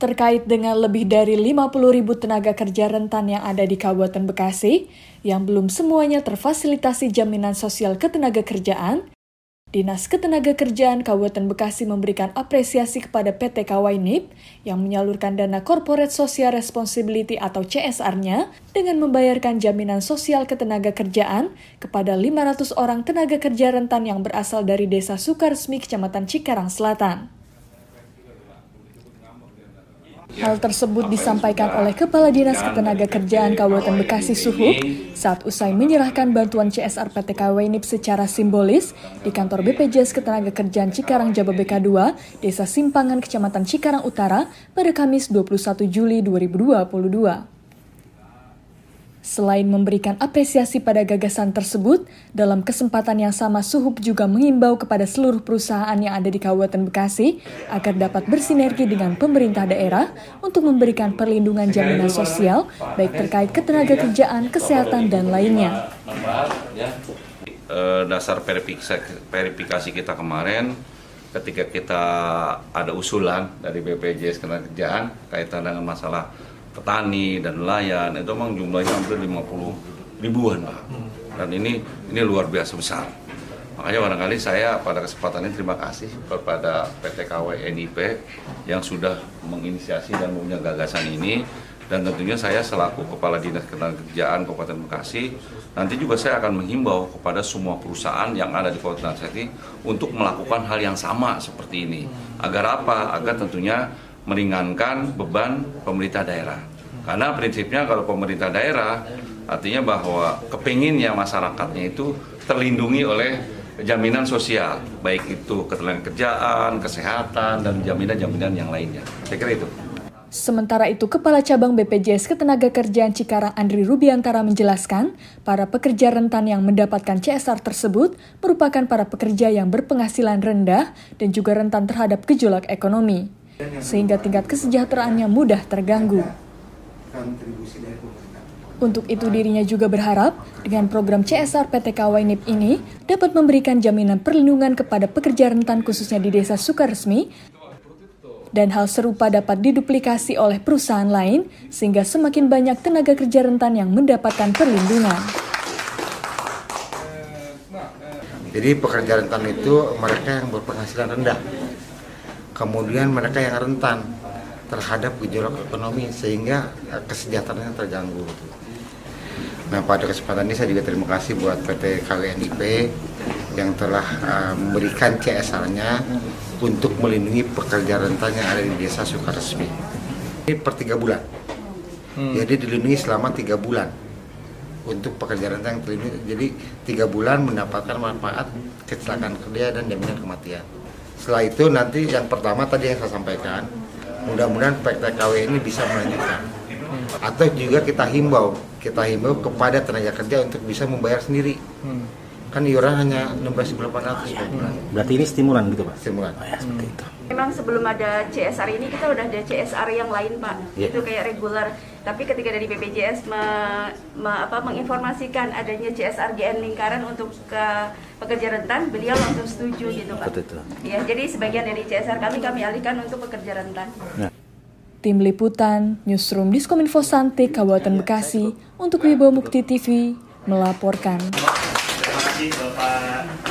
terkait dengan lebih dari 50 ribu tenaga kerja rentan yang ada di Kabupaten Bekasi, yang belum semuanya terfasilitasi jaminan sosial ketenaga kerjaan, Dinas Ketenagakerjaan Kabupaten Bekasi memberikan apresiasi kepada PT Kawainip yang menyalurkan dana Corporate Social Responsibility atau CSR-nya dengan membayarkan jaminan sosial ketenaga kerjaan kepada 500 orang tenaga kerja rentan yang berasal dari Desa Sukaresmi, Kecamatan Cikarang Selatan. Hal tersebut disampaikan oleh Kepala Dinas Ketenagakerjaan Kabupaten Bekasi Suhub saat usai menyerahkan bantuan CSR PT KWNIP secara simbolis di kantor BPJS Ketenagakerjaan Cikarang Jababeka 2, Desa Simpangan, Kecamatan Cikarang Utara pada Kamis 21 Juli 2022. Selain memberikan apresiasi pada gagasan tersebut, dalam kesempatan yang sama Suhub juga mengimbau kepada seluruh perusahaan yang ada di Kabupaten Bekasi agar dapat bersinergi dengan pemerintah daerah untuk memberikan perlindungan jaminan sosial, baik terkait ketenaga kerjaan, kesehatan, dan lainnya. Eh, dasar verifikasi kita kemarin, ketika kita ada usulan dari BPJS Ketenagakerjaan kaitan dengan masalah petani dan nelayan itu memang jumlahnya hampir 50 ribuan pak. Dan ini ini luar biasa besar. Makanya barangkali saya pada kesempatan ini terima kasih kepada PT KW NIP yang sudah menginisiasi dan punya gagasan ini. Dan tentunya saya selaku Kepala Dinas Ketenagakerjaan Kabupaten Bekasi nanti juga saya akan menghimbau kepada semua perusahaan yang ada di Kabupaten Bekasi untuk melakukan hal yang sama seperti ini. Agar apa? agar tentunya meringankan beban pemerintah daerah. Karena prinsipnya kalau pemerintah daerah artinya bahwa kepinginnya masyarakatnya itu terlindungi oleh jaminan sosial, baik itu kerjaan, kesehatan, dan jaminan-jaminan yang lainnya. Saya kira itu. Sementara itu, Kepala Cabang BPJS Ketenagakerjaan Cikarang Andri Rubiantara menjelaskan, para pekerja rentan yang mendapatkan CSR tersebut merupakan para pekerja yang berpenghasilan rendah dan juga rentan terhadap gejolak ekonomi sehingga tingkat kesejahteraannya mudah terganggu. Untuk itu dirinya juga berharap dengan program CSR PT Kawainip ini dapat memberikan jaminan perlindungan kepada pekerja rentan khususnya di desa Sukaresmi dan hal serupa dapat diduplikasi oleh perusahaan lain sehingga semakin banyak tenaga kerja rentan yang mendapatkan perlindungan. Jadi pekerja rentan itu mereka yang berpenghasilan rendah kemudian mereka yang rentan terhadap gejolak ekonomi sehingga eh, kesejahteraannya terganggu. Nah pada kesempatan ini saya juga terima kasih buat PT KWNIP yang telah uh, memberikan CSR-nya untuk melindungi pekerja rentan yang ada di desa Sukaresmi. Ini per tiga bulan, hmm. jadi dilindungi selama tiga bulan untuk pekerja rentan yang terlindungi. Jadi tiga bulan mendapatkan manfaat kecelakaan kerja dan jaminan kematian. Setelah itu nanti yang pertama tadi yang saya sampaikan, mudah-mudahan PTKW ini bisa melanjutkan. Atau juga kita himbau, kita himbau kepada tenaga kerja untuk bisa membayar sendiri. Hmm. Kan iuran hanya 16.800 per bulan. Berarti ini stimulan gitu Pak? Stimulan. Oh, ya, seperti itu. Memang sebelum ada CSR ini kita udah ada CSR yang lain Pak, yeah. itu kayak reguler. Tapi ketika dari BPJS me, me, apa, menginformasikan adanya CSR GN Lingkaran untuk ke pekerja rentan, beliau langsung setuju gitu Pak. Betul, betul. Ya, jadi sebagian dari CSR kami kami alihkan untuk pekerja rentan. Nah. Tim Liputan, Newsroom Diskominfo Santik, Kabupaten Bekasi, untuk Wibo Mukti TV, melaporkan. Terima kasih Bapak